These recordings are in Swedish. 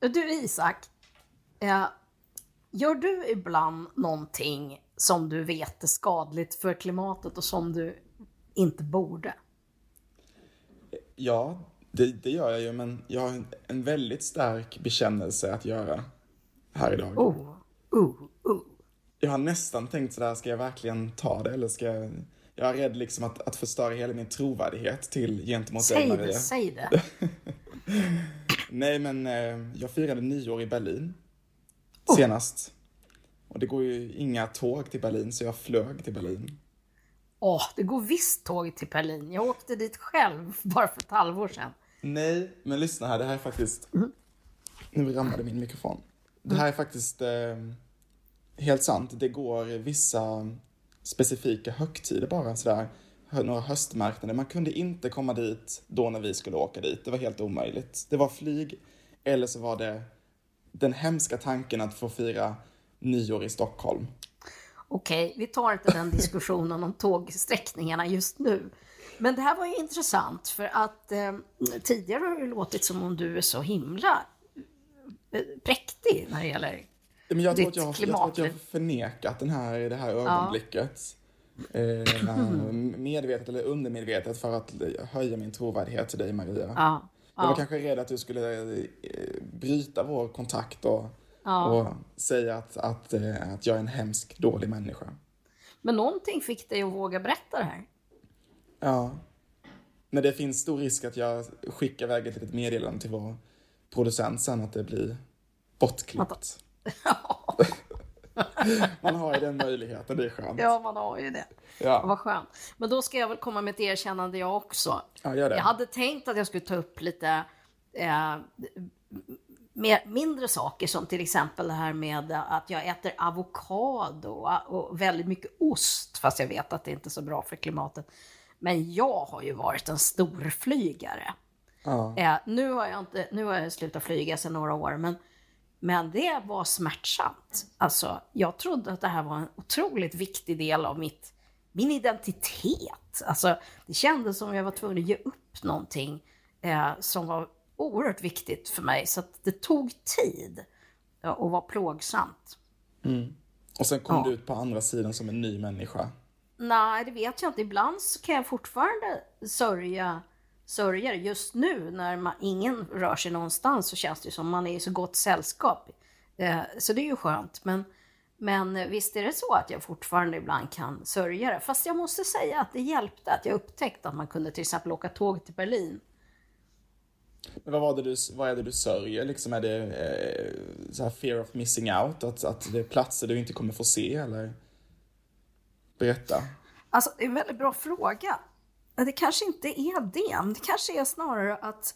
Du Isak, eh, gör du ibland någonting som du vet är skadligt för klimatet och som du inte borde? Ja, det, det gör jag ju, men jag har en, väldigt stark bekännelse att göra här idag. Oh, oh, oh. Jag har nästan tänkt sådär, ska jag verkligen ta det eller ska jag... Jag är rädd liksom att, att förstöra hela min trovärdighet till gentemot Säg dig, det, Maria. säg det. Nej, men eh, jag firade nyår i Berlin Oh. senast. Och det går ju inga tåg till Berlin, så jag flög till Berlin. Åh, det går visst tåg till Berlin. Jag åkte dit själv bara för ett halvår sedan. Nej, men lyssna här, det här är faktiskt... Mm. Nu ramlade min mikrofon. Det här är faktiskt eh, helt sant. Det går vissa specifika högtider bara sådär. Några höstmarknader. Man kunde inte komma dit då när vi skulle åka dit. Det var helt omöjligt. Det var flyg, eller så var det den hemska tanken att få fira nyår i Stockholm. Okej, vi tar inte den diskussionen om tågsträckningarna just nu. Men det här var ju intressant för att eh, tidigare har det låtit som om du är så himla eh, präktig när det gäller... Men jag tror, Ditt att jag, jag tror att jag har förnekat den här, det här ögonblicket. Eh, medvetet eller undermedvetet för att höja min trovärdighet till dig Maria. Ja, Jag var ja, kanske rädd att du skulle eh, bryta vår kontakt och, ja. och säga att, att, eh, att jag är en hemsk, dålig människa. Men någonting fick dig att våga berätta det här. Ja. Men det finns stor risk att jag skickar iväg ett litet meddelande till vår producent sen att det blir bortklippt. Man har ju den möjligheten, det är skönt. Ja, man har ju det. Ja, Vad skönt. Men då ska jag väl komma med ett erkännande jag också. ja gör det. Jag hade tänkt att jag skulle ta upp lite eh, mer, mindre saker som till exempel det här med att jag äter avokado och väldigt mycket ost, fast jag vet att det inte är så bra för klimatet. Men jag har ju varit en storflygare. Ja. Eh, nu, har jag inte, nu har jag slutat flyga sedan några år, men, men det var smärtsamt. Alltså, jag trodde att det här var en otroligt viktig del av mitt, min identitet. Alltså, det kändes som jag var tvungen att ge upp någonting eh, som var oerhört viktigt för mig. Så det tog tid och var plågsamt. Och sen kom Ja. du ut på andra sidan som en ny människa. Nej, det vet jag inte. Ibland så kan jag fortfarande sörja, sörja det. Just nu när man, ingen rör sig någonstans så känns det som man är i så gott sällskap. Eh, så det är ju skönt. Men, men visst är det så att jag fortfarande ibland kan sörja det. Fast jag måste säga att det hjälpte att jag upptäckte att man kunde till exempel åka tåg till Berlin. Men vad, var det du, vad är det du sörjer? Liksom är det eh, så här fear of missing out? Att, att det är platser du inte kommer få se eller? Berätta. Alltså, det är en väldigt bra fråga. Det kanske inte är det. men Det kanske är snarare att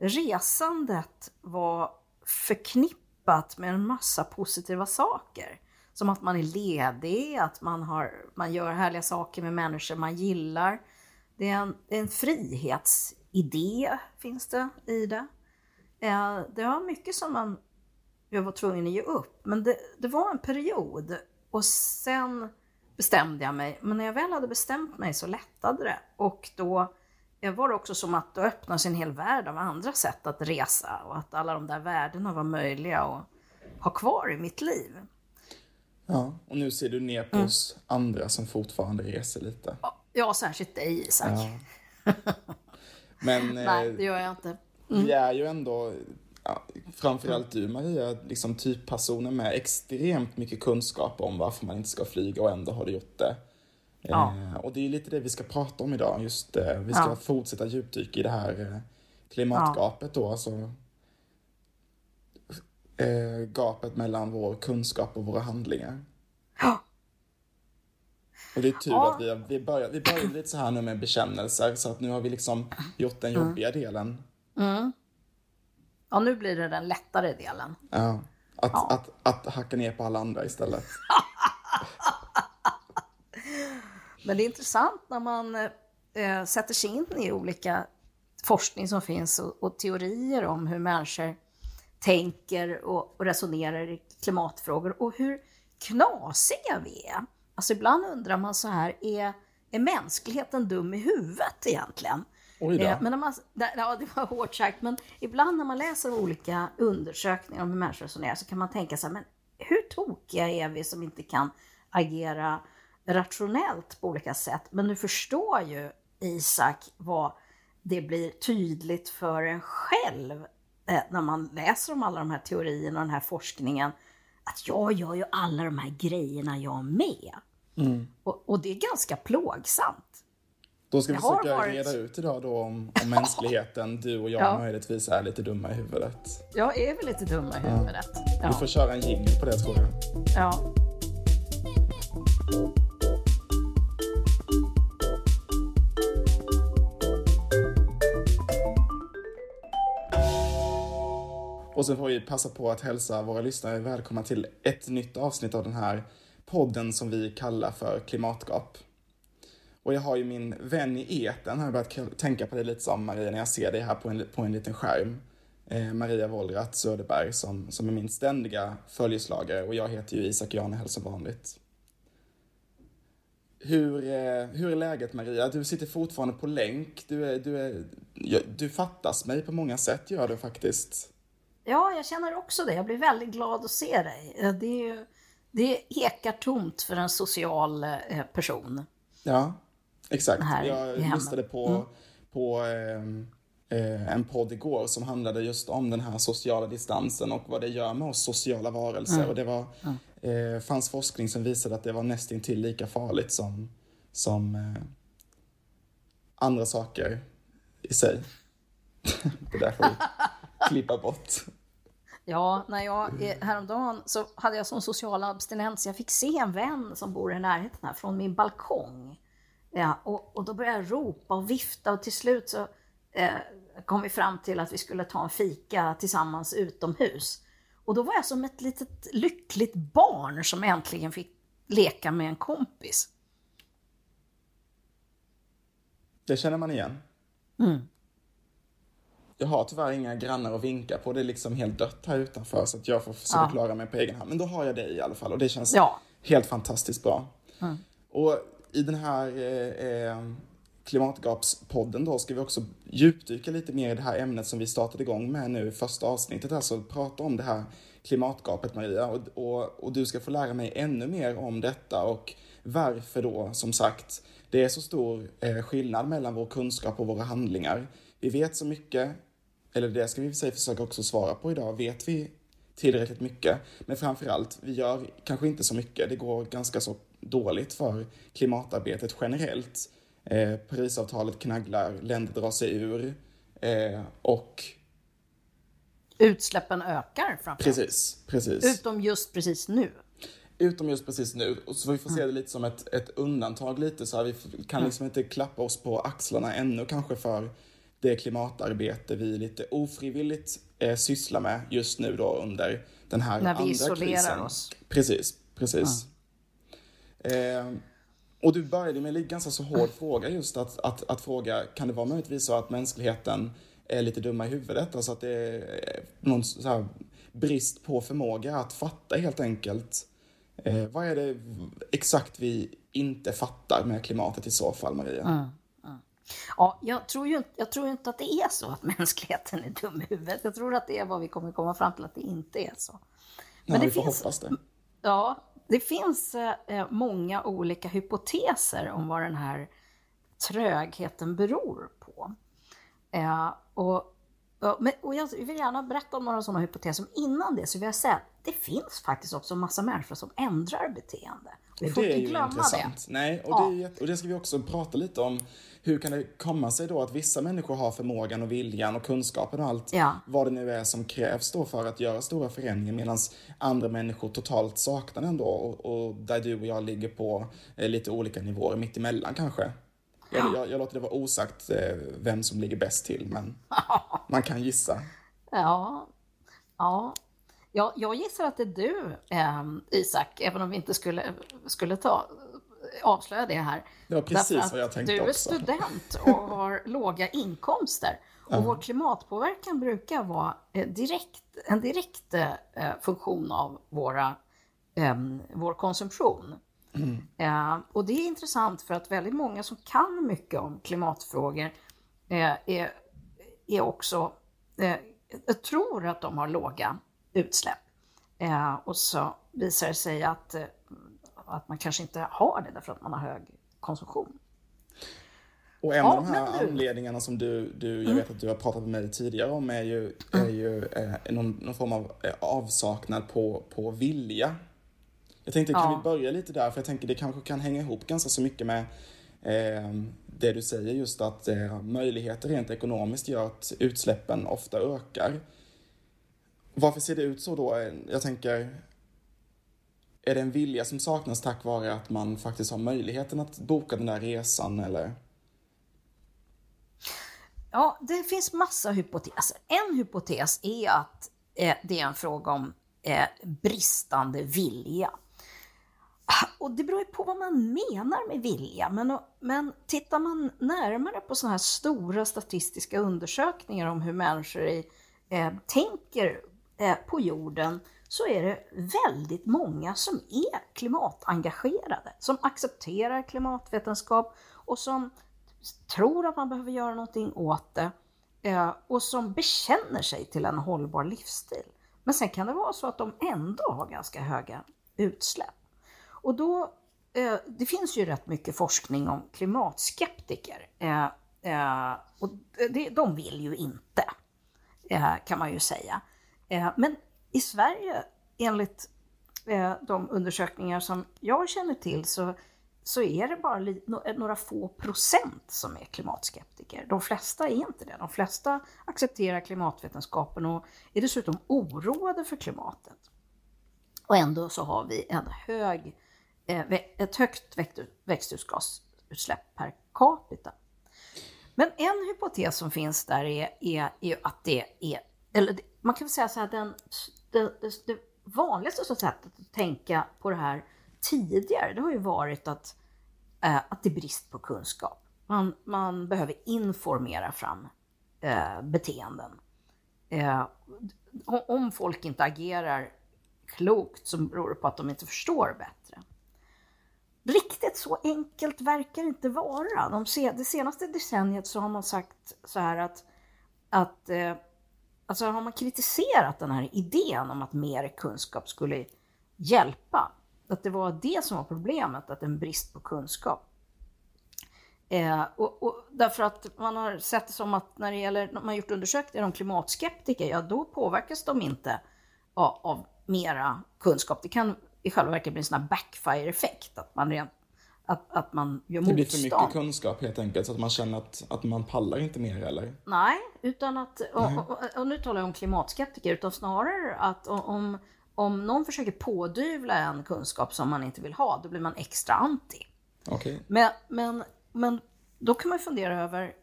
resandet var förknippat med en massa positiva saker. Som att man är ledig, att man, har, man gör härliga saker med människor man gillar. Det är en, en frihetsidé, finns det i det. Eh, Det var mycket som man jag var tvungen att ge upp. Men det, det var en period och sen bestämde jag mig. Men när jag väl hade bestämt mig så lättade det. Och då eh, var det också som att då öppnades en hel värld av andra sätt att resa och att alla de där värdena var möjliga att ha kvar i mitt liv. Ja. Och nu ser du ner på oss andra som fortfarande reser lite. Ja, särskilt dig Isak. Ja. Men Nej, eh, det gör jag inte. vi är ju ändå, ja, framförallt du Maria, liksom typpersoner med extremt mycket kunskap om varför man inte ska flyga och ändå har du gjort det. Ja. Eh, och det är lite det vi ska prata om idag. Just eh, Vi ska Ja. fortsätta djupdyka i det här eh, klimatgapet då. Alltså, eh, gapet mellan vår kunskap och våra handlingar. Och det är tur att vi, har, vi, börjar, vi började lite så här nu med bekännelser så att nu har vi liksom gjort den jobbiga delen. Ja, nu blir det den lättare delen. Ja. Att, Ja. Att, att hacka ner på alla andra istället. Men det är intressant när man eh, sätter sig in i olika forskning som finns och, och teorier om hur människor tänker och, och resonerar i klimatfrågor och hur knasiga vi är. Alltså ibland undrar man så här, är, är mänskligheten dum i huvudet egentligen? Oj då. Eh, Men man, ja, det var hårt sagt, men ibland när man läser olika undersökningar om hur människor resonerar så kan man tänka här, men hur tokiga är vi som inte kan agera rationellt på olika sätt? Men du förstår ju, Isak, vad det blir tydligt för en själv eh, när man läser om alla de här teorierna och den här forskningen, att jag gör ju alla de här grejerna jag med. Och, och det är ganska plågsamt. Då ska vi försöka varit- reda ut idag då om, om mänskligheten, du och jag Ja. möjligtvis är lite dumma i huvudet. Jag är väl lite dum i huvudet. Vi Ja. får köra en jingle på det tror jag. ja. Och sen får vi passa på att hälsa våra lyssnare välkomna till ett nytt avsnitt av den här podden som vi kallar för Klimatgap. Och jag har ju min vän i eten har jag börjat tänka på det lite som Maria när jag ser dig här på en, på en liten skärm. Eh, Maria Wollratz Söderberg som, som är min ständiga följeslagare och jag heter ju Isak Janehäll som vanligt. Hur, eh, hur är läget Maria? Du sitter fortfarande på länk. Du, är, du, är, du fattas mig på många sätt gör du faktiskt. ja, jag känner också det. Jag blir väldigt glad att se dig. Eh, Det, det ekar tomt för en social eh, person. Ja, exakt. Här jag hemmet. Mm. lyssnade på, på ehm, eh, en podd igår som handlade just om den här sociala distansen och vad det gör med oss sociala varelser. Mm. Och det var, eh, fanns forskning som visade att det var nästintill lika farligt som, som eh, andra saker i sig. det där får vi klippa bort. Ja, när jag eh, häromdagen så hade jag sån social abstinens. Jag fick se en vän som bor i närheten här från min balkong. Ja, och, och då började jag ropa och vifta och till slut så eh, kom vi fram till att vi skulle ta en fika tillsammans utomhus. Och då var jag som ett litet lyckligt barn som äntligen fick leka med en kompis. Det känner man igen. Mm. Jag har tyvärr inga grannar att vinka på. Det är liksom helt dött här utanför så att jag får försöka Ja. klara mig på egen hand. Men då har jag dig i alla fall och det känns Ja. helt fantastiskt bra. Och i den här eh, eh, Klimatgapspodden då ska vi också djupdyka lite mer i det här ämnet som vi startade igång med nu i första avsnittet. Alltså prata om det här klimatgapet Maria och, och, och du ska få lära mig ännu mer om detta och varför då som sagt det är så stor eh, skillnad mellan vår kunskap och våra handlingar. Vi vet så mycket, eller det ska vi i sig försöka också svara på idag. Vet vi tillräckligt mycket? Men framförallt, vi gör kanske inte så mycket. Det går ganska så dåligt för klimatarbetet generellt. Eh, Parisavtalet knagglar, länder drar sig ur eh, och Utsläppen ökar framförallt. precis, precis. Utom just precis nu. Utom just precis nu. Och så vi får se det lite som ett, ett undantag lite så här. Vi kan liksom inte klappa oss på axlarna ännu kanske för det klimatarbete vi lite ofrivilligt eh, sysslar med just nu då under den här När vi andra isolerar krisen. oss. Precis, precis. Eh, och du började med en ganska så hård fråga just att, att, att fråga, kan det vara möjligtvis så att mänskligheten är lite dumma i huvudet? Alltså att det är någon så brist på förmåga att fatta helt enkelt. Eh, vad är det exakt vi inte fattar med klimatet i så fall, Maria? Ja, jag tror ju inte- jag tror inte att det är så att mänskligheten är dum i huvudet. Jag tror att det är vad vi kommer komma fram till att det inte är så. Nej, det vi får finns- hoppas det. Ja, det finns eh, många olika hypoteser om vad den här trögheten beror på. Eh, och, ja, men, och jag vill gärna berätta om några sådana hypoteser. Men innan det så vill jag säga att det finns faktiskt också en massa människor som ändrar beteende. Vi Och får inte glömma det. Nej, och, Ja. det och det ska vi också prata lite om. Hur kan det komma sig då att vissa människor har förmågan och viljan och kunskapen och allt Ja. vad det nu är som krävs då för att göra stora förändringar medan andra människor totalt saknar den då och, och där du och jag ligger på eh, lite olika nivåer mitt emellan kanske. Jag, jag, jag låter det vara osagt eh, vem som ligger bäst till men man kan gissa. Ja, ja. ja jag gissar att det är du, eh, Isak, även om vi inte skulle, skulle ta, avslöja det här. Det var precis vad jag tänkte Du är också. student och har låga inkomster. Och vår klimatpåverkan brukar vara eh, direkt, en direkt eh, funktion av våra, eh, vår konsumtion. Mm. Eh, och det är intressant för att väldigt många som kan mycket om klimatfrågor är, är också, tror att de har låga utsläpp. Och så visar det sig att, att man kanske inte har det därför att man har hög konsumtion. Och en ja, av de här du... anledningarna som du, du jag mm. vet att du har pratat med mig tidigare om är ju, mm. är ju eh, någon, någon, form av eh, avsaknad på, på vilja. Jag tänkte, kan ja. vi börja lite där? För jag tänker det kanske kan hänga ihop ganska så mycket med eh, det du säger just att eh, möjligheter rent ekonomiskt gör att utsläppen ofta ökar. Varför ser det ut så då? Jag tänker, är det en vilja som saknas tack vare att man faktiskt har möjligheten att boka den där resan eller? Ja, det finns massa hypoteser. Alltså, en hypotes är att eh, det är en fråga om eh, bristande vilja. Och det beror ju på vad man menar med vilja, men, men tittar man närmare på sådana här stora statistiska undersökningar om hur människor i, eh, tänker eh, på jorden så är det väldigt många som är klimatengagerade, som accepterar klimatvetenskap och som tror att man behöver göra någonting åt det eh, och som bekänner sig till en hållbar livsstil. Men sen kan det vara så att de ändå har ganska höga utsläpp. Och då, eh, det finns ju rätt mycket forskning om klimatskeptiker. Eh, och de vill ju inte, kan man ju säga. Men i Sverige, enligt eh, de undersökningar som jag känner till, så så är det bara eh, några få procent som är klimatskeptiker. De flesta är inte det. De flesta accepterar klimatvetenskapen och är dessutom oroade för klimatet. Och ändå så har vi en hög, eh, ett högt växthusgasutsläpp per capita. Men en hypotes som finns där är, är, är att det är, eller man kan väl säga så här, den, det, det, det vanligaste sättet att tänka på det här tidigare, det har ju varit att, eh, att det är brist på kunskap. Man, man behöver informera fram eh, beteenden. Eh, om folk inte agerar klokt så beror det på att de inte förstår bättre. Riktigt så enkelt verkar det inte vara. De se, det senaste decenniet så har man sagt så här att, att eh, alltså har man kritiserat den här idén om att mer kunskap skulle hjälpa att det var det som var problemet, att en brist på kunskap. Eh, och, och, därför att man har sett det som att när det gäller, när man har gjort undersökningar om klimatskeptiker, ja då påverkas de inte av, av mera kunskap. Det kan i själva verket bli en sån här backfire-effekt, att man rent att, att man gör motstånd. Det blir för mycket kunskap helt enkelt, så att man känner att, att man pallar inte mer eller? Nej, utan att, och, och, och nu talar jag om klimatskeptiker, utan snarare att om, om någon försöker pådyvla en kunskap som man inte vill ha, då blir man extra anti. Okay. Men, men, men då kan man fundera över,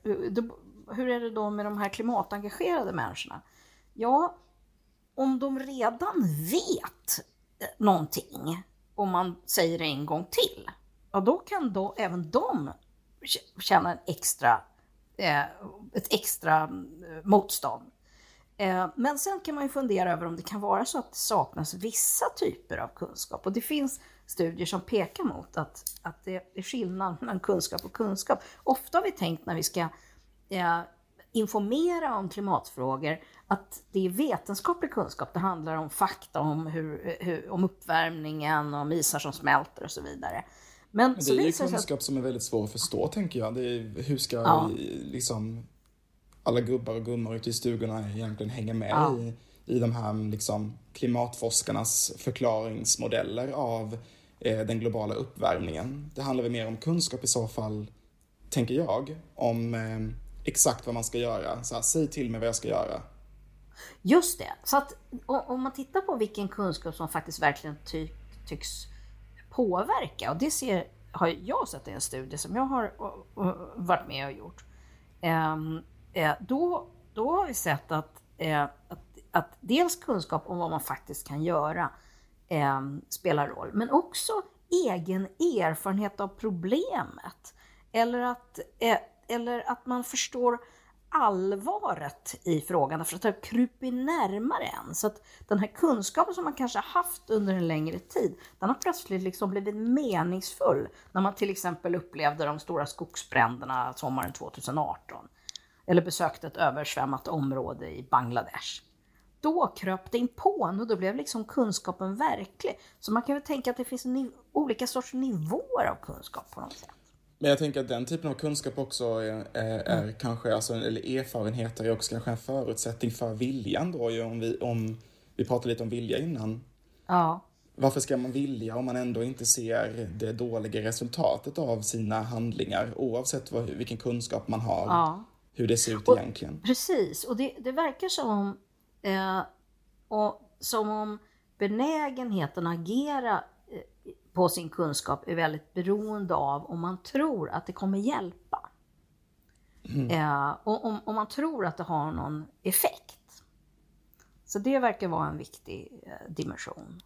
hur är det då med de här klimatengagerade människorna? Ja, om de redan vet någonting, om man säger det en gång till, ja då kan då även de känna en extra, eh, ett extra eh, motstånd. Eh, men sen kan man ju fundera över om det kan vara så att det saknas vissa typer av kunskap. Och det finns studier som pekar mot att, att det är skillnad mellan kunskap och kunskap. Ofta har vi tänkt när vi ska eh, informera om klimatfrågor att det är vetenskaplig kunskap. Det handlar om fakta om, hur, hur, om uppvärmningen, om isar som smälter och så vidare. Men, det är ju kunskap att... som är väldigt svår att förstå tänker jag. Är, hur ska ja. liksom alla gubbar och gummor ute i stugorna egentligen hänger med ja. i, i de här liksom, klimatforskarnas förklaringsmodeller av eh, den globala uppvärmningen. Det handlar väl mer om kunskap i så fall, tänker jag, om eh, exakt vad man ska göra. Så här, säg till mig vad jag ska göra. Just det. Så att om man tittar på vilken kunskap som faktiskt verkligen ty tycks påverka, och det ser, har jag sett i en studie som jag har varit med och gjort. Ehm, eh, då, då har vi sett att, eh, att, att, dels kunskap om vad man faktiskt kan göra eh, spelar roll, men också egen erfarenhet av problemet. Eller att, eh, eller att man förstår allvaret i frågan, för att det har krupit närmare en. Så att den här kunskapen som man kanske haft under en längre tid, den har plötsligt liksom blivit meningsfull när man till exempel upplevde de stora skogsbränderna sommaren 2018. eller besökte ett översvämmat område i Bangladesh. Då kröp det in på en och då blev liksom kunskapen verklig. Så man kan väl tänka att det finns olika sorters nivåer av kunskap på något sätt. Men jag tänker att den typen av kunskap också är, är, är mm. kanske, alltså, eller erfarenheter är också kanske en förutsättning för viljan då ju, om vi, om vi pratade lite om vilja innan. Ja. Varför ska man vilja om man ändå inte ser det dåliga resultatet av sina handlingar oavsett vad, vilken kunskap man har? Ja. Hur det ser ut och, egentligen. Precis, och det, det verkar som, eh, och, som om benägenheten att agera på sin kunskap är väldigt beroende av om man tror att det kommer hjälpa. Mm. Eh, och om, om, man tror att det har någon effekt. Så det verkar vara en viktig eh, dimension.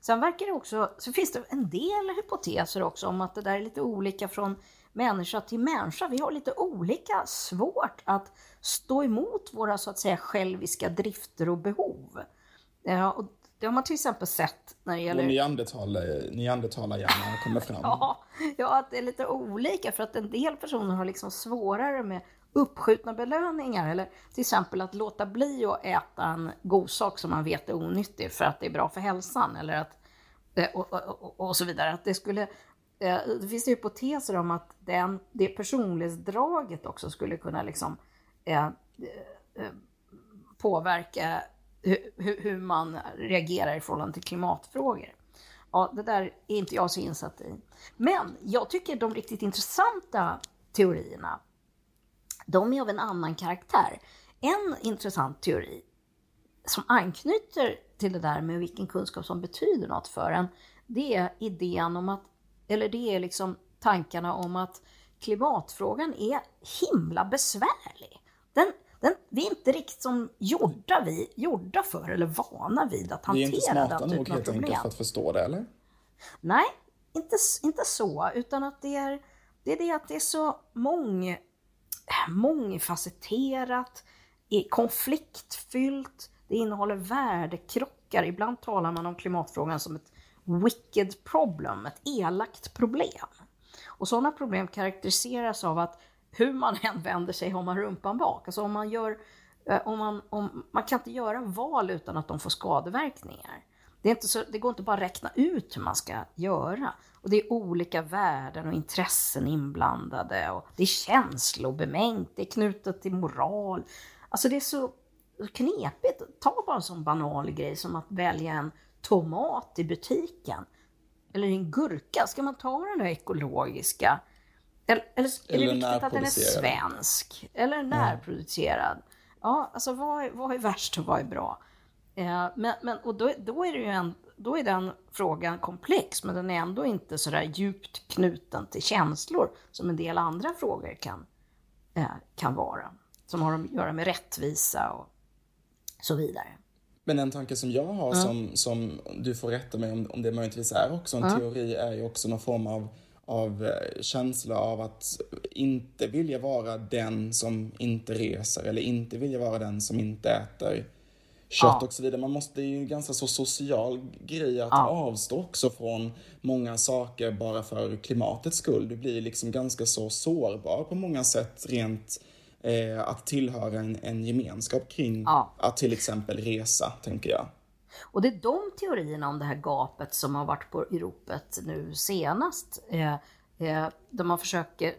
Sen verkar det också, så finns det en del hypoteser också om att det där är lite olika från människa till människa. Vi har lite olika svårt att stå emot våra så att säga själviska drifter och behov. Ja, och det har man till exempel sett när det gäller... Och neandertalarhjärnan kommer fram. ja, ja, att det är lite olika för att en del personer har liksom svårare med uppskjutna belöningar eller till exempel att låta bli att äta en god sak som man vet är onyttig för att det är bra för hälsan eller att eh, och, och, och så vidare. Att det skulle eh, det finns hypoteser om att den, det personlighetsdraget också skulle kunna liksom, eh, eh, påverka hur, hur, man reagerar i förhållande till klimatfrågor. Ja, det där är inte jag så insatt i. Men jag tycker de riktigt intressanta teorierna de är av en annan karaktär. En intressant teori som anknyter till det där med vilken kunskap som betyder något för en, det är idén om att, eller det är liksom tankarna om att klimatfrågan är himla besvärlig. Den, den, vi är inte riktigt som gjorda, vi, gjorda för eller vana vid att hantera den typen av problem. Vi är inte smarta nog helt enkelt för att förstå det, eller? Nej, inte, inte så, utan att det är det, är det att det är så många mångfacetterat, är konfliktfyllt, det innehåller värdekrockar. Ibland talar man om klimatfrågan som ett wicked problem, ett elakt problem. Och sådana problem karaktäriseras av att hur man än vänder sig har man rumpan bak. Alltså om man gör, eh, om man, om, man kan inte göra val utan att de får skadeverkningar. Det, är inte så, det går inte bara att räkna ut hur man ska göra. Och det är olika värden och intressen inblandade. Och det är känslobemängt, det är knutet till moral. Alltså det är så knepigt. Ta bara en sån banal grej som att välja en tomat i butiken. Eller en gurka. Ska man ta den där ekologiska? Eller, eller är det viktigt att den är svensk? Eller närproducerad? Ja, alltså vad är, vad är värst och vad är bra? Eh, men, men, och då, då, är det ju en, då är den frågan komplex, men den är ändå inte så där djupt knuten till känslor som en del andra frågor kan, eh, kan vara. Som har att göra med rättvisa och så vidare. Men en tanke som jag har, mm. som, som du får rätta mig om, om det möjligtvis är också en mm. teori, är ju också någon form av, av eh, känsla av att inte vilja vara den som inte reser eller inte vilja vara den som inte äter kött ja. och så vidare. Man måste, det är ju en ganska så social grej att ja. avstå också från många saker bara för klimatets skull. Du blir liksom ganska så sårbar på många sätt rent eh, att tillhöra en, en gemenskap kring ja. att till exempel resa, tänker jag. Och det är de teorierna om det här gapet som har varit på ropet nu senast. Eh, eh, där, man försöker,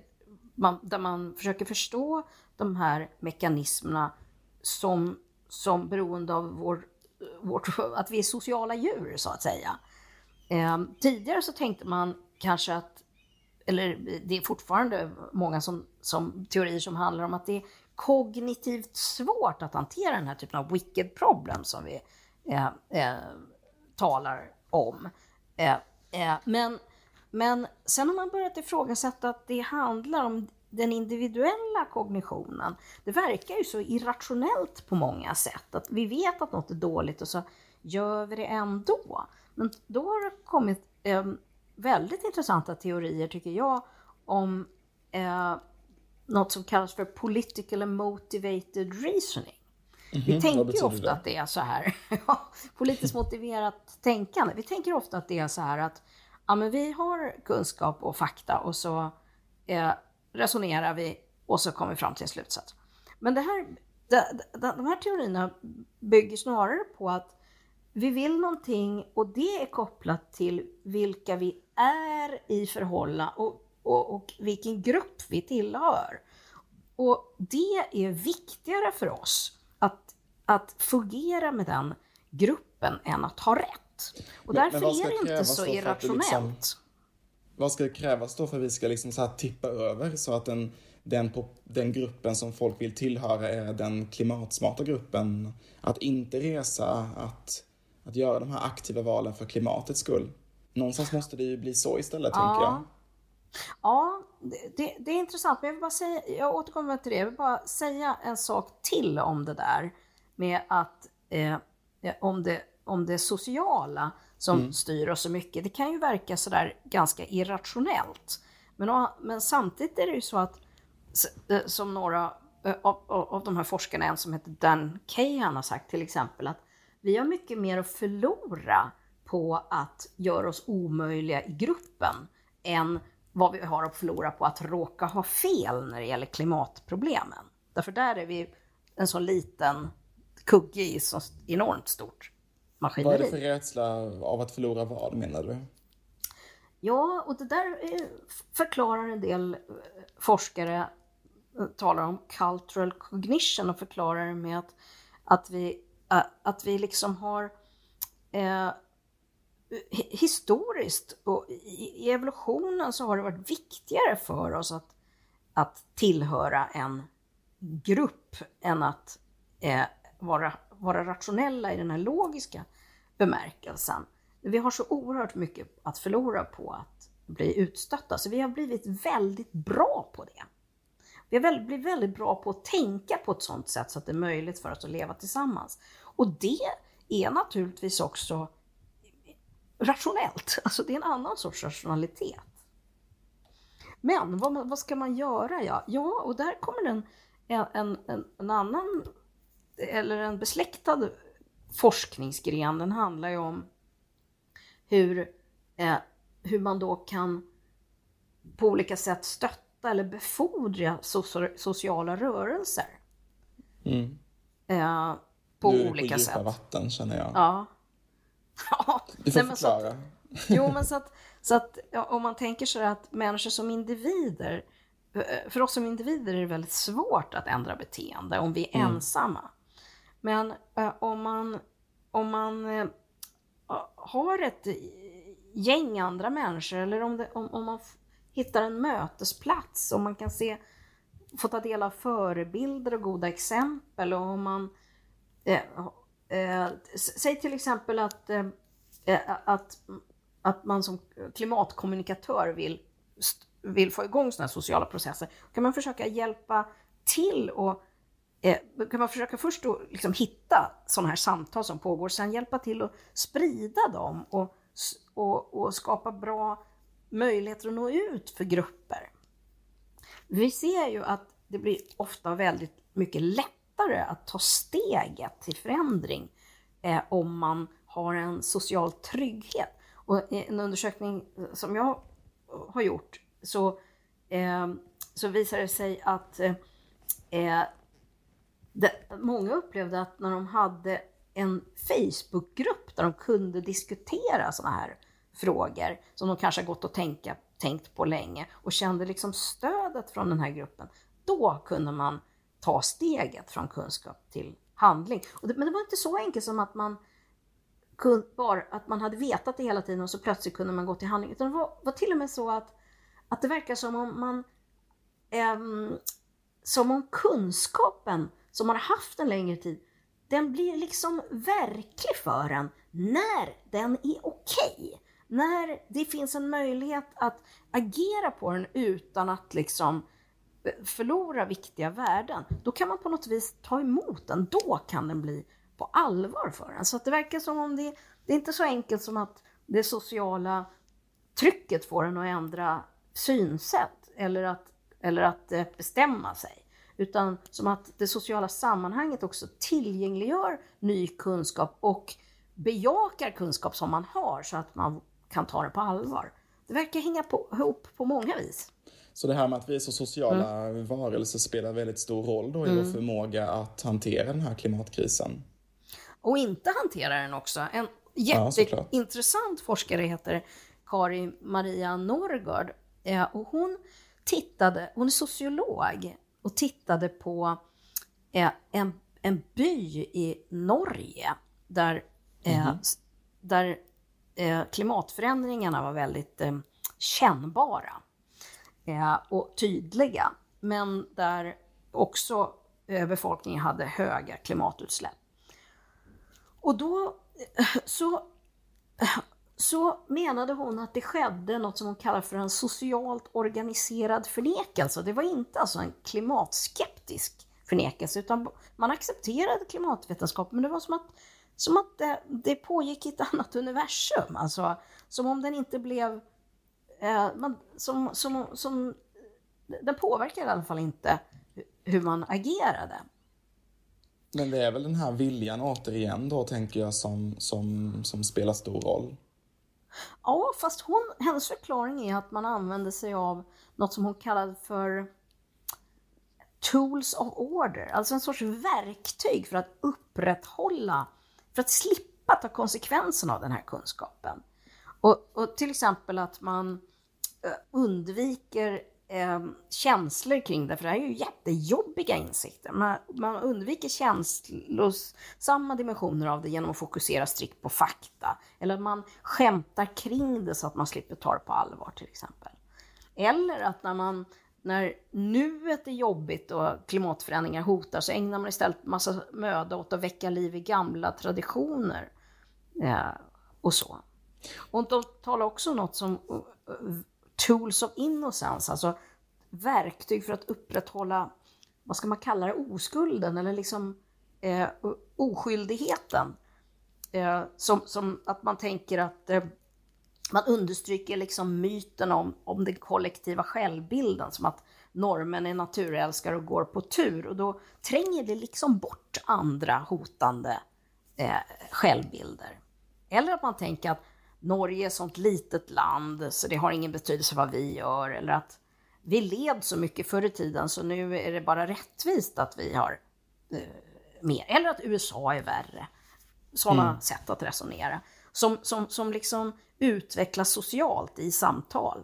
man, där man försöker förstå de här mekanismerna som som beroende av vår, vårt, att vi är sociala djur så att säga. Eh, tidigare så tänkte man kanske att, eller det är fortfarande många som, som teorier som handlar om att det är kognitivt svårt att hantera den här typen av wicked problem som vi eh, eh, talar om. Eh, eh, men, men sen har man börjat ifrågasätta att det handlar om den individuella kognitionen, det verkar ju så irrationellt på många sätt. Att vi vet att något är dåligt och så gör vi det ändå. Men då har det kommit eh, väldigt intressanta teorier, tycker jag, om eh, något som kallas för political and motivated reasoning. Mm -hmm, vi tänker ju ofta det? att det är så här, politiskt motiverat tänkande. Vi tänker ofta att det är så här att ja, men vi har kunskap och fakta och så eh, resonerar vi och så kommer vi fram till en slutsats. Men det här, de, de, de här teorierna bygger snarare på att vi vill någonting och det är kopplat till vilka vi är i förhållande och, och, och vilken grupp vi tillhör. Och det är viktigare för oss att, att fungera med den gruppen än att ha rätt. Och Men- därför men är det inte så irrationellt. liksom- Vad ska krävas då för att vi ska liksom så tippa över så att den, den, på, den gruppen som folk vill tillhöra är den klimatsmarta gruppen? Att inte resa, att, att göra de här aktiva valen för klimatets skull. Någonstans måste det ju bli så istället, tänker jag. Ja, det, det, är intressant, men jag vill bara säga, jag återkommer till det, jag vill bara säga en sak till om det där med att eh, om, det, om det sociala som styr oss så mycket. Det kan ju verka sådär ganska irrationellt. Men, men samtidigt är det ju så att, eh, som några eh, av, av, av de här forskarna, en som heter Dan Kahan har sagt till exempel, att vi har mycket mer att förlora på att göra oss omöjliga i gruppen än vad vi har att förlora på att råka ha fel när det gäller klimatproblemen. Därför där är vi en så liten kugge i så enormt stort Vad är maskineri. det för rädsla av att förlora vad, menar du? Ja, och det där eh, förklarar en del eh, forskare, eh, talar om cultural cognition och förklarar det med att, att, vi, att vi liksom har eh, Eh, historiskt och i, evolutionen så har det varit viktigare för oss att, att tillhöra en grupp än att eh, vara, vara rationella i den här logiska bemärkelsen. Vi har så oerhört mycket att förlora på att bli utstötta, så vi har blivit väldigt bra på det. Vi har blivit väldigt bra på att tänka på ett sådant sätt så att det är möjligt för oss att leva tillsammans. Och det är naturligtvis också rationellt, alltså det är en annan sorts rationalitet. Men vad, vad ska man göra? Ja, ja och där kommer en, en, en, en annan, eller en besläktad forskningsgren. Den handlar ju om hur, eh, hur man då kan på olika sätt stötta eller befordra so- sociala rörelser. Mm. Eh, på du är olika på djupa sätt. vatten, känner jag. Ja. ja. Du får nej, att- förklara. Jo, men så att, så att ja, om man tänker sig att människor som individer, eh, för oss som individer är det väldigt svårt att ändra beteende om vi är ensamma. Men eh, om man, om man eh, har ett gäng andra människor eller om, det, om, om man hittar en mötesplats och man kan se, få ta del av förebilder och goda exempel och om man eh, eh, Säg till exempel att, eh, eh, att, att man som klimatkommunikatör vill, vill få igång sådana här sociala processer. kan man försöka hjälpa till och eh, kan man försöka först då liksom hitta sådana här samtal som pågår, sen hjälpa till att sprida dem och, och, och skapa bra möjligheter att nå ut för grupper. Vi ser ju att det blir ofta väldigt mycket lättare att ta steget till förändring eh, om man har en social trygghet. Och i en undersökning eh, som jag eh, har gjort så, eh, så visar det sig att eh, eh, det, många upplevde att när de hade en Facebookgrupp där de kunde diskutera sådana här frågor som de kanske har gått och tänka, tänkt på länge och kände liksom stödet från den här gruppen, då kunde man ta steget från kunskap till handling. Och det, men det var inte så enkelt som att man kun, bara att man hade vetat det hela tiden och så plötsligt kunde man gå till handling. Utan det var, var till och med så att, att det verkar som om man ehm, som om kunskapen som man har haft en längre tid, den blir liksom verklig för en när den är okej. När det finns en möjlighet att agera på den utan att liksom förlora viktiga värden. Då kan man på något vis ta emot den. Då kan den bli på allvar för en. Så att det verkar som om det, det är inte så enkelt som att det sociala trycket får en att ändra synsätt eller att, eller att eh, bestämma sig. Utan som att det sociala sammanhanget också tillgängliggör ny kunskap och bejakar kunskap som man har så att man kan ta det på allvar. Det verkar hänga på, ihop på många vis. Så det här med att vi är så sociala mm. varelser spelar väldigt stor roll då i mm. vår förmåga att hantera den här klimatkrisen. Och inte hantera den också. En jätteintressant ja, forskare heter Kari Maria Norgård. Eh, och hon tittade, hon är sociolog och tittade på eh, en, en by i Norge där, mm. där klimatförändringarna var väldigt kännbara Eh, och tydliga. Men där också eh, befolkningen hade höga klimatutsläpp. Och då eh, så så menade hon att det skedde något som hon kallar för en socialt organiserad förnekelse. Det var inte alltså en klimatskeptisk förnekelse, utan man accepterade klimatvetenskap, men det var som att, som att det, det pågick i ett annat universum. Alltså, som om den inte blev... Eh, man, som, som, som, den påverkade i alla fall inte hur man agerade. Men det är väl den här viljan återigen då, tänker jag, som, som, som spelar stor roll. Ja, fast hon, hennes förklaring är att man använder sig av något som hon kallade för tools of order, alltså en sorts verktyg för att upprätthålla, för att slippa ta konsekvenserna av den här kunskapen. Och, och till exempel att man eh, undviker eh, känslor kring det, för det här är ju jättejobbiga insikter. Man, man undviker känslosamma dimensioner av det genom att fokusera strikt på fakta. Eller att man skämtar kring det så att man slipper ta det på allvar till exempel. Eller att när man när nuet är jobbigt och klimatförändringar hotar så ägnar man istället massa möda åt att väcka liv i gamla traditioner. Eh, och så. Och de talar också om något som uh, uh, tools of innocence, alltså verktyg för att upprätthålla, vad ska man kalla det, oskulden eller liksom eh, oskyldigheten. Eh, som, som att man tänker att eh, man understryker liksom myten om, om den kollektiva självbilden, som att normen är naturälskare och går på tur. Och då tränger det liksom bort andra hotande eh, självbilder. Eller att man tänker att Norge är sånt litet land så det har ingen betydelse vad vi gör. Eller att vi led så mycket förr i tiden så nu är det bara rättvist att vi har eh, mer. Eller att USA är värre. Sådana mm. sätt att resonera. Som, som, som liksom utvecklas socialt i samtal.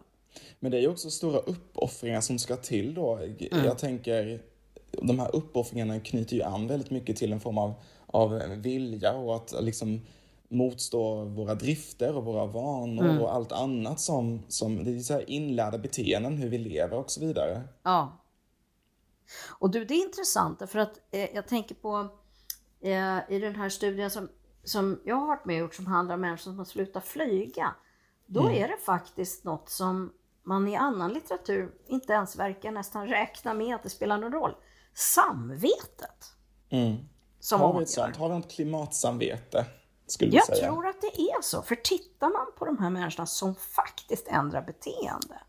Men det är ju också stora uppoffringar som ska till då. Mm. Jag tänker, de här uppoffringarna knyter ju an väldigt mycket till en form av, av vilja och att liksom motstå våra drifter och våra vanor mm. och allt annat som, som det är så här inlärda beteenden, hur vi lever och så vidare. Ja. Och du, det är intressant för att eh, jag tänker på eh, i den här studien som, som jag har varit med och gjort som handlar om människor som har slutat flyga. Då mm. är det faktiskt något som man i annan litteratur inte ens verkar nästan räkna med att det spelar någon roll. Samvetet. Mm. Som har vi ett sånt? Har vi något klimatsamvete? Skulle jag säga. tror att det är så. För tittar man på de här människorna som faktiskt ändrar beteende,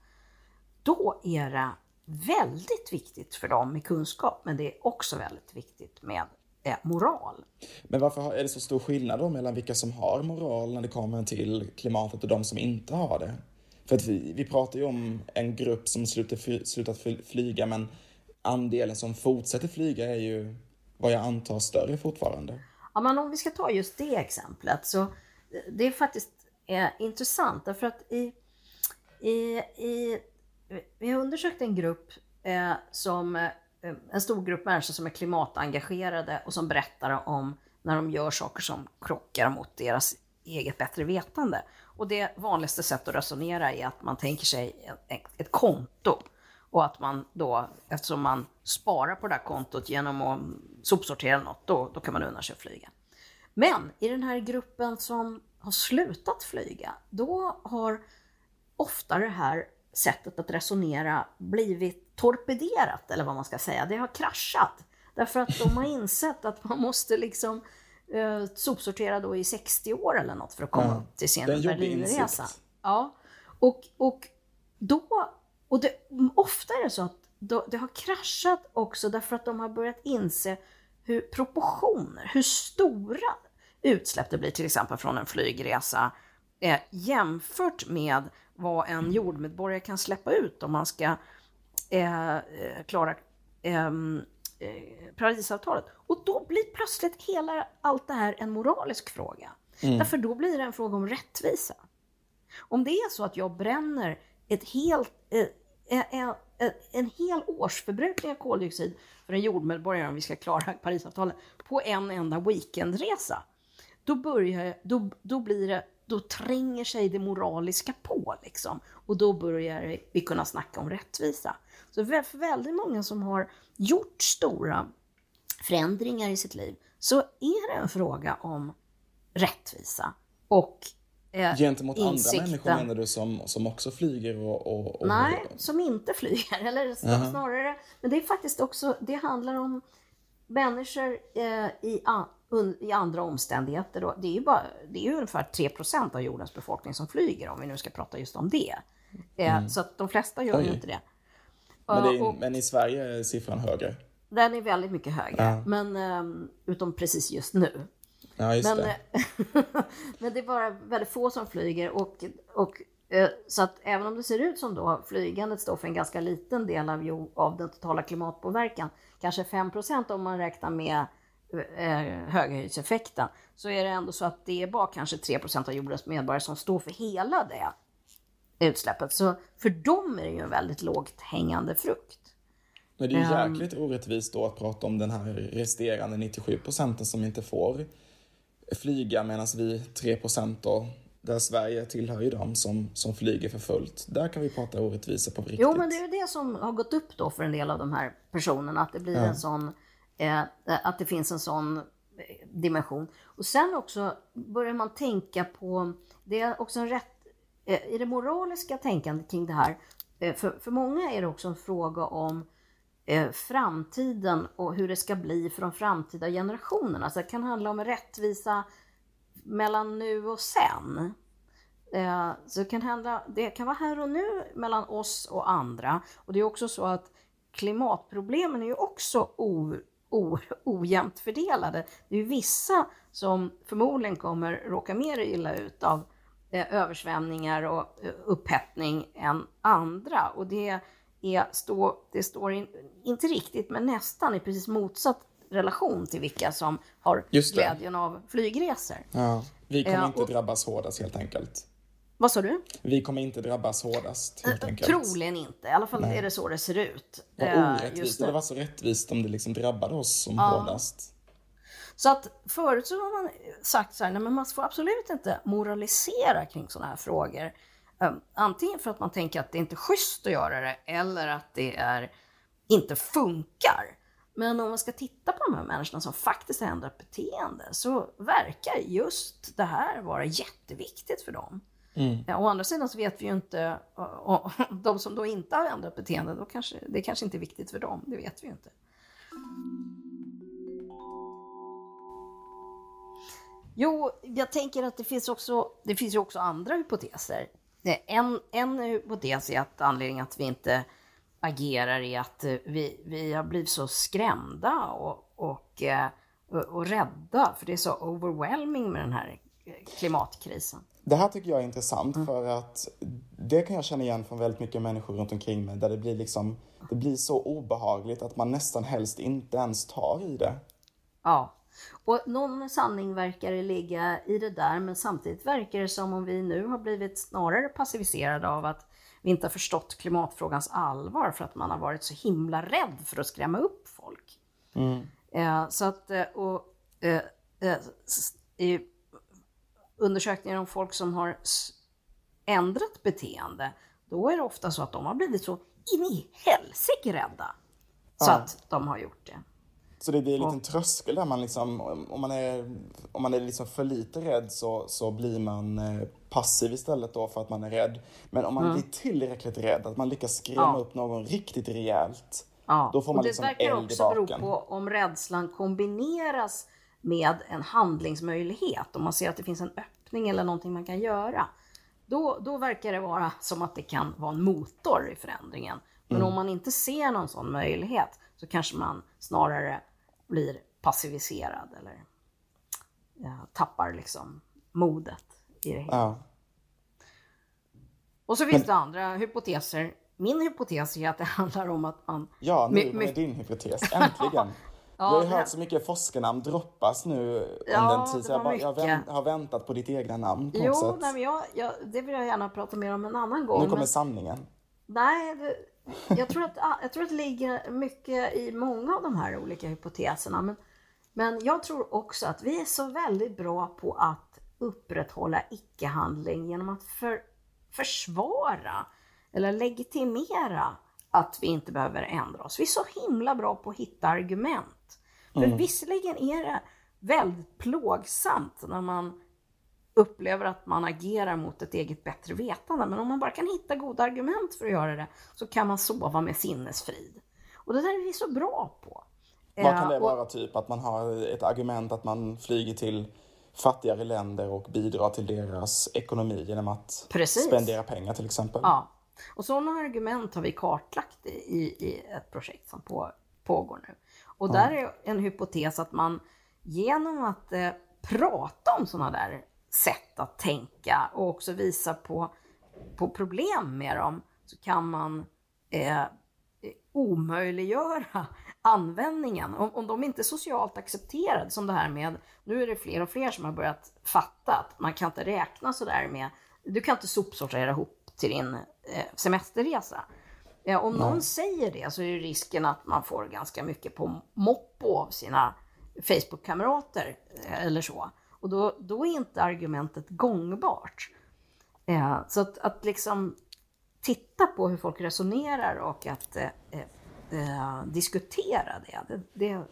då är det väldigt viktigt för dem med kunskap, men det är också väldigt viktigt med eh, moral. Men varför är det så stor skillnad då mellan vilka som har moral när det kommer till klimatet och de som inte har det? För att vi, vi pratar ju om en grupp som slutat, slutat flyga, men andelen som fortsätter flyga är ju vad jag antar större fortfarande. Ja, men om vi ska ta just det exemplet så eh, det är faktiskt eh, intressant därför att i, i, i vi har undersökt en grupp eh, som eh, en stor grupp människor som är klimatengagerade och som berättar om när de gör saker som krockar mot deras eget bättre vetande. Och det vanligaste sättet att resonera är att man tänker sig ett, ett konto och att man då, eftersom man sparar på det här kontot genom att sopsortera något, då, då kan man unna sig att flyga. Men i den här gruppen som har slutat flyga, då har ofta det här sättet att resonera blivit torpederat, eller vad man ska säga. Det har kraschat. Därför att de har insett att man måste liksom eh, sopsortera då i 60 år eller något för att komma ja, upp till sin Berlinresa. Ja, och, och då och det, ofta är det så att det har kraschat också därför att de har börjat inse hur proportioner, hur stora utsläpp det blir till exempel från en flygresa eh, jämfört med vad en jordmedborgare kan släppa ut om man ska eh, klara eh, Parisavtalet. Och då blir plötsligt hela allt det här en moralisk fråga. Mm. Därför då blir det en fråga om rättvisa. Om det är så att jag bränner ett helt, en, en, en hel årsförbrukning av koldioxid för en jordmedborgare om vi ska klara Parisavtalet på en enda weekendresa. Då, börjar, då, då, blir det, då tränger sig det moraliska på liksom. Och då börjar vi kunna snacka om rättvisa. Så för väldigt många som har gjort stora förändringar i sitt liv så är det en fråga om rättvisa och eh, Gentemot insikten. andra människor menar du som, som också flyger och, och, och... Nej, som inte flyger. Eller uh -huh. snarare, men det är faktiskt också, det handlar om människor eh, i, un, i andra omständigheter. Då. Det är ju bara, det är ju ungefär 3% av jordens befolkning som flyger om vi nu ska prata just om det. Eh, mm. Så att de flesta gör Oj. ju inte det. Men, det är, och, men, i Sverige är siffran högre? Den är väldigt mycket högre, ja. men um, utom precis just nu. Ja, just men, det. men det är bara väldigt få som flyger och, och eh, så att även om det ser ut som då flygandet står för en ganska liten del av, av den totala klimatpåverkan, kanske 5% om man räknar med eh, höghöjdseffekten, så är det ändå så att det är bara kanske 3% av jordens medborgare som står för hela det utsläppet. Så för dem är det ju en väldigt lågt hängande frukt. Men det är ju ehm. jäkligt um, orättvist då att prata om den här resterande 97 procenten som inte får flyga medan vi 3 procent då, där Sverige tillhör ju dem som, som flyger för fullt. Där kan vi prata orättvisa på riktigt. Jo, men det är ju det som har gått upp då för en del av de här personerna, att det blir ja. en sån, eh, att det finns en sån eh, dimension. Och sen också börjar man tänka på, det är också en rätt Eh, i det moraliska tänkandet kring det här, eh, för, för många är det också en fråga om Eh, framtiden och hur det ska bli för de framtida generationerna. Så det kan handla om rättvisa mellan nu och sen. Eh, så det kan, handla, det kan vara här och nu mellan oss och andra. Och det är också så att klimatproblemen är ju också o, o, ojämnt fördelade. Det är ju vissa som förmodligen kommer råka mer illa ut av eh, översvämningar och upphettning än andra. Och det, är, stå, det står in, inte riktigt, men nästan i precis motsatt relation till vilka som har glädjen av flygresor. Ja, vi kommer eh, inte och, drabbas hårdast helt enkelt. Vad sa du? Vi kommer inte drabbas hårdast helt enkelt. Troligen inte. I alla fall Nej. är det så det ser ut. Vad orättvist. Det. det var så rättvist om det liksom drabbade oss som ja. hårdast. Så att förut så har man sagt så här, nej men man får absolut inte moralisera kring sådana här frågor. Um, antingen för att man tänker att det inte är schysst att göra det eller att det är, inte funkar. Men om man ska titta på de här människorna som faktiskt har ändrat beteende så verkar just det här vara jätteviktigt för dem. Mm. Ja, å andra sidan så vet vi ju inte, och, och, de som då inte har ändrat beteende, då kanske, det kanske inte är viktigt för dem, det vet vi ju inte. Jo, jag tänker att det finns också, det finns ju också andra hypoteser. En, en hypotes är att anledningen att vi inte agerar är att eh, vi, vi har blivit så skrämda och, och, eh, och, och rädda, för det är så overwhelming med den här eh, klimatkrisen. Det här tycker jag är intressant mm. för att det kan jag känna igen från väldigt mycket människor runt omkring mig där det blir liksom, det blir så obehagligt att man nästan helst inte ens tar i det. Ja, och någon sanning verkar det ligga i det där, men samtidigt verkar det som om vi nu har blivit snarare passiviserade av att vi inte har förstått klimatfrågans allvar för att man har varit så himla rädd för att skrämma upp folk. Mm. Eh, så att, eh, och, eh, eh, i undersökningar om folk som har ändrat beteende, då är det ofta så att de har blivit så in i helsike rädda. Så ja. att de har gjort det. Så det blir en liten tröskel där man liksom, om man är, om man är liksom för lite rädd så, så blir man eh, passiv istället då för att man är rädd. Men om man mm. blir tillräckligt rädd, att man lyckas skrämma ja. upp någon riktigt rejält, ja. då får man liksom eld i baken. Det verkar också bero på om rädslan kombineras med en handlingsmöjlighet. Om man ser att det finns en öppning eller någonting man kan göra. Då, då verkar det vara som att det kan vara en motor i förändringen. Men mm. om man inte ser någon sån möjlighet så kanske man snarare blir passiviserad eller ja, tappar liksom modet i det hela. Ja. Och så finns Men... det andra hypoteser min hypotes är att det handlar om att man... Ja, nu kommer my- din hypotes. Äntligen! Ja, Vi har ju hört så mycket forskarnamn droppas nu Ja, under en tid, så jag, bara, jag vänt, har väntat på ditt egna namn på något Jo, sätt. men jag, jag, det vill jag gärna prata mer om en annan gång. Nu kommer men- sanningen. Nej, det, jag, tror att, ah, jag tror att det ligger mycket i många av de här olika hypoteserna. Men, men jag tror också att vi är så väldigt bra på att upprätthålla icke-handling genom att för, försvara eller legitimera att vi inte behöver ändra oss. Vi är så himla bra på att hitta argument. För visserligen är det väldigt plågsamt när man upplever att man agerar mot ett eget bättre vetande. Men om man bara kan hitta goda argument för att göra det så kan man sova med sinnesfrid. Och det där är vi så bra på. Vad kan det Eh, och- vara? Typ att man har ett argument att man flyger till fattigare länder och bidrar till deras ekonomi genom att Precis. spendera pengar till exempel. Ja. Och sådana argument har vi kartlagt i, i, i ett projekt som på, pågår nu. Och där är en hypotes att man genom att eh, prata om sådana där sätt att tänka och också visa på, på problem med dem så kan man eh, omöjliggöra användningen. Om, om de inte är socialt accepterade som det här med, nu är det fler och fler som har börjat fatta att man kan inte räkna sådär med, du kan inte sopsortera ihop till din eh, semesterresa. Eh, om någon säger det så är risken att man får ganska mycket på moppo av sina Facebook-kamrater eh, eller så. Och då, då är inte argumentet gångbart. Eh, så att, att liksom titta på hur folk resonerar och att eh, eh, eh, diskutera det, det, det,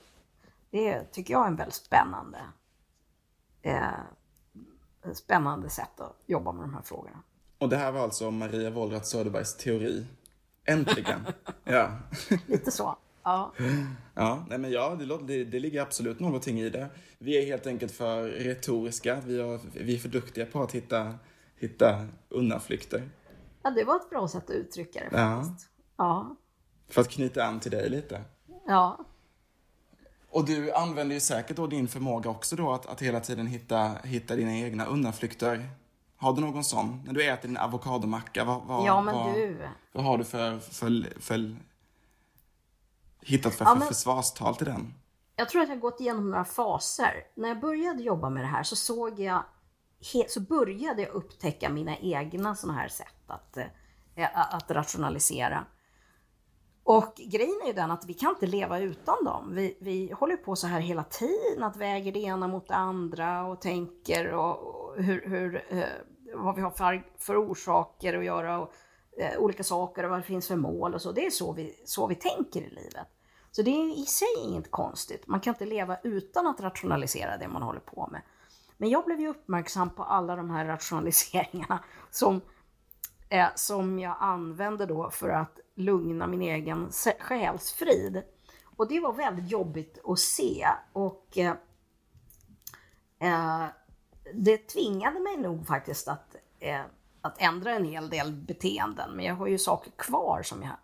det tycker jag är en väldigt spännande, eh, spännande sätt att jobba med de här frågorna. Och det här var alltså Maria Wollratz Söderbergs teori. Äntligen! ja. Lite så. Ja. Ja, nej men ja, det, det, det ligger absolut någonting i det. Vi är helt enkelt för retoriska. Vi, har, vi är för duktiga på att hitta, hitta undanflykter. ja, det var ett bra sätt att uttrycka det Ja. faktiskt. Ja. För att knyta an till dig lite. Ja. Och du använder ju säkert då din förmåga också då att, att hela tiden hitta, hitta dina egna undanflykter. Har du någon sån? När du äter din avokadomacka, vad, vad, ja, men vad, du. vad har du för, för, för hittat för, Ja, men- försvarstal till den? Jag tror att jag har gått igenom några faser. När jag började jobba med det här så såg jag, så började jag upptäcka mina egna sådana här sätt att, eh, att rationalisera. Och grejen är ju den att vi kan inte leva utan dem. Vi, vi håller på så här hela tiden, att väger det ena mot det andra och tänker och, och hur, hur, eh, vad vi har för, för orsaker att göra och, eh, olika saker och vad det finns för mål och så. Det är så vi, så vi tänker i livet. Så det är i sig inget konstigt. Man kan inte leva utan att rationalisera det man håller på med. Men jag blev ju uppmärksam på alla de här rationaliseringarna som, eh, som jag använde då för att lugna min egen själsfrid. Och det var väldigt jobbigt att se. Och eh, eh, det tvingade mig nog faktiskt att, eh, att ändra en hel del beteenden. Men jag har ju saker kvar som jag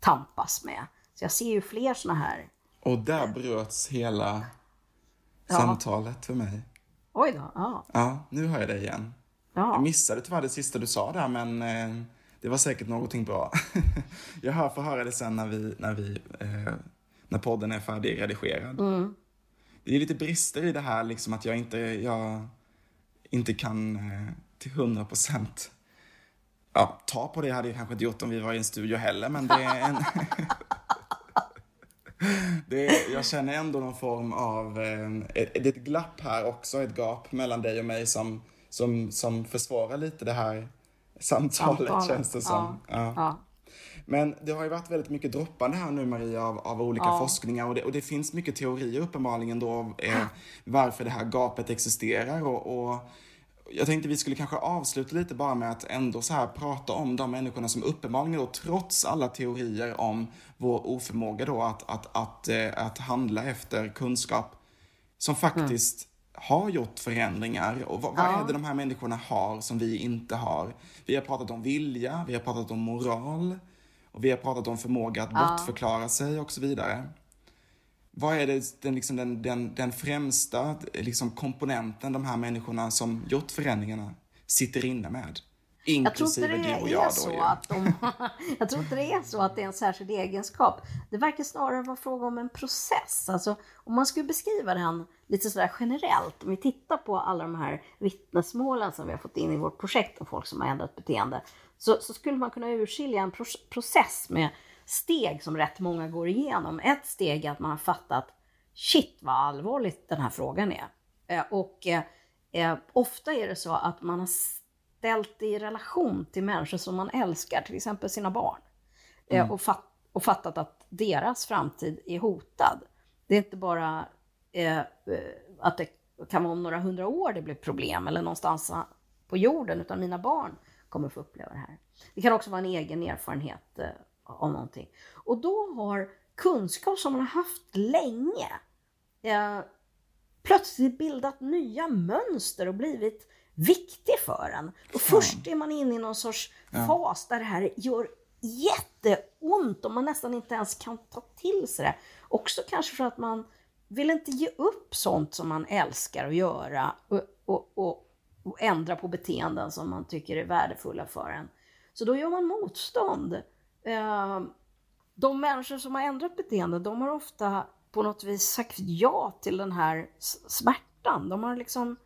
tampas med. Så jag ser ju fler såna här. Och där bröts hela Ja. samtalet för mig. Oj då, ja. Ja, nu hör jag dig igen. Jag ja. missade tyvärr det sista du sa där, men eh, det var säkert någonting bra. jag hör, får höra det sen när vi, när vi, eh, när podden är färdigredigerad. Mm. Det är lite brister i det här, liksom att jag inte, jag inte kan eh, till hundra procent Ja, ta på det hade jag kanske inte gjort om vi var i en studio heller, men det är en... det är, jag känner ändå någon form av... Eh, ett, det är ett glapp här också, ett gap mellan dig och mig som, som, som försvarar lite det här samtalet, Samtalet, känns det som. Ja. ja. Men det har ju varit väldigt mycket droppande här nu Maria av, av olika Ja. forskningar och det, och det finns mycket teorier uppenbarligen då eh, varför det här gapet existerar och, och jag tänkte vi skulle kanske avsluta lite bara med att ändå så här prata om de människorna som uppenbarligen då trots alla teorier om vår oförmåga då att, att, att, eh, att handla efter kunskap som faktiskt har gjort förändringar. Och vad, vad Ja. är det de här människorna har som vi inte har? Vi har pratat om vilja, vi har pratat om moral och vi har pratat om förmåga att bortförklara sig och så vidare. Vad är det, den, liksom den, den, den främsta liksom komponenten de här människorna som gjort förändringarna sitter inne med? Inklusive jag tror inte det du och jag är då så ju. att de, Jag tror inte det är så att det är en särskild egenskap. Det verkar snarare vara fråga om en process. Alltså, om man skulle beskriva den lite sådär generellt, om vi tittar på alla de här vittnesmålen som vi har fått in i vårt projekt om folk som har ändrat beteende, så, så skulle man kunna urskilja en pro- process med steg som rätt många går igenom. Ett steg är att man har fattat, shit vad allvarligt den här frågan är. Eh, och eh, eh, ofta är det så att man har ställt det i relation till människor som man älskar, till exempel sina barn. Eh, och, fat, och fattat att deras framtid är hotad. Det är inte bara eh, eh, att det kan vara om några hundra år det blir problem eller någonstans på jorden, utan mina barn kommer få uppleva det här. Det kan också vara en egen erfarenhet eh, av någonting. Och då har kunskap som man har haft länge eh, plötsligt bildat nya mönster och blivit viktig för en. Och först är man inne i någon sorts fas där det här gör jätteont och man nästan inte ens kan ta till sig det. Också kanske för att man vill inte ge upp sånt som man älskar att göra och, och, och, och ändra på beteenden som man tycker är värdefulla för en. Så då gör man motstånd. Eh, de människor som har ändrat beteende, de har ofta på något vis sagt ja till den här smärtan. De har liksom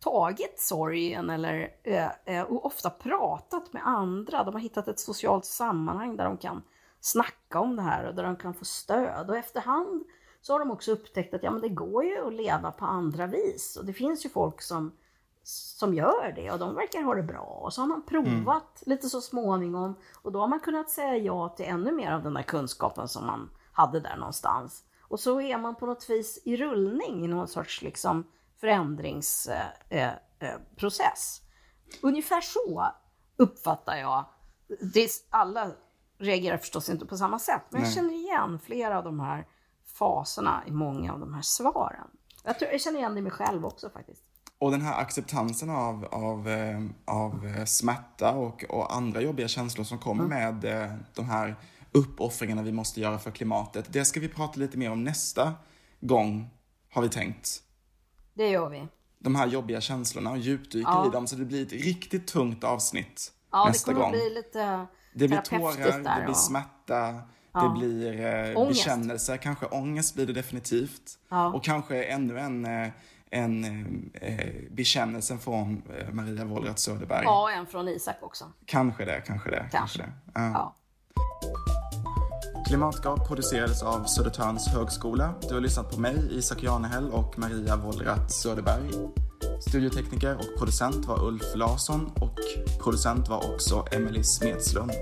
tagit sorgen eller eh, eh, och ofta pratat med andra. De har hittat ett socialt sammanhang där de kan snacka om det här och där de kan få stöd. Och efterhand så har de också upptäckt att ja, men det går ju att leva på andra vis. Och det finns ju folk som, som gör det och de verkar ha det bra. Och så har man provat lite så småningom och då har man kunnat säga ja till ännu mer av den där kunskapen som man hade där någonstans. Och så är man på något vis i rullning i någon sorts liksom förändringsprocess. Eh, eh. Ungefär så uppfattar jag. Det är, alla reagerar förstås inte på samma sätt, men jag Nej. känner igen flera av de här faserna i många av de här svaren. Jag, tror, jag känner igen det i mig själv också faktiskt. Och den här acceptansen av, av, eh, av eh, smärta och, och andra jobbiga känslor som kommer med eh, de här uppoffringarna vi måste göra för klimatet. Det ska vi prata lite mer om nästa gång, har vi tänkt. Det gör vi. De här jobbiga känslorna och djupdyker Ja. i dem så det blir ett riktigt tungt avsnitt Ja, nästa det kommer gång. bli lite Det blir tårar, där det blir smärta, Ja. det blir eh, Ångest. bekännelse, kanske ångest blir det definitivt. Ja. Och kanske ännu en, eh, en eh, bekännelse från eh, Maria Wollratz Söderberg. Ja, en från Isak också. Kanske det, kanske det. Kanske. det. Ja. Ja. Klimatgap producerades av Södertörns högskola. Du har lyssnat på mig, Isak Janehäll och Maria Wollratz Söderberg. Studiotekniker och producent var Ulf Larsson och producent var också Emily Smedslund.